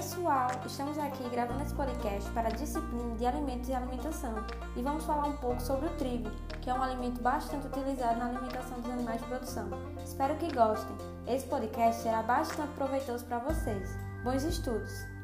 pessoal, estamos aqui gravando esse podcast para a disciplina de alimentos e alimentação e vamos falar um pouco sobre o trigo, que é um alimento bastante utilizado na alimentação dos animais de produção. Espero que gostem. Esse podcast será bastante proveitoso para vocês. Bons estudos!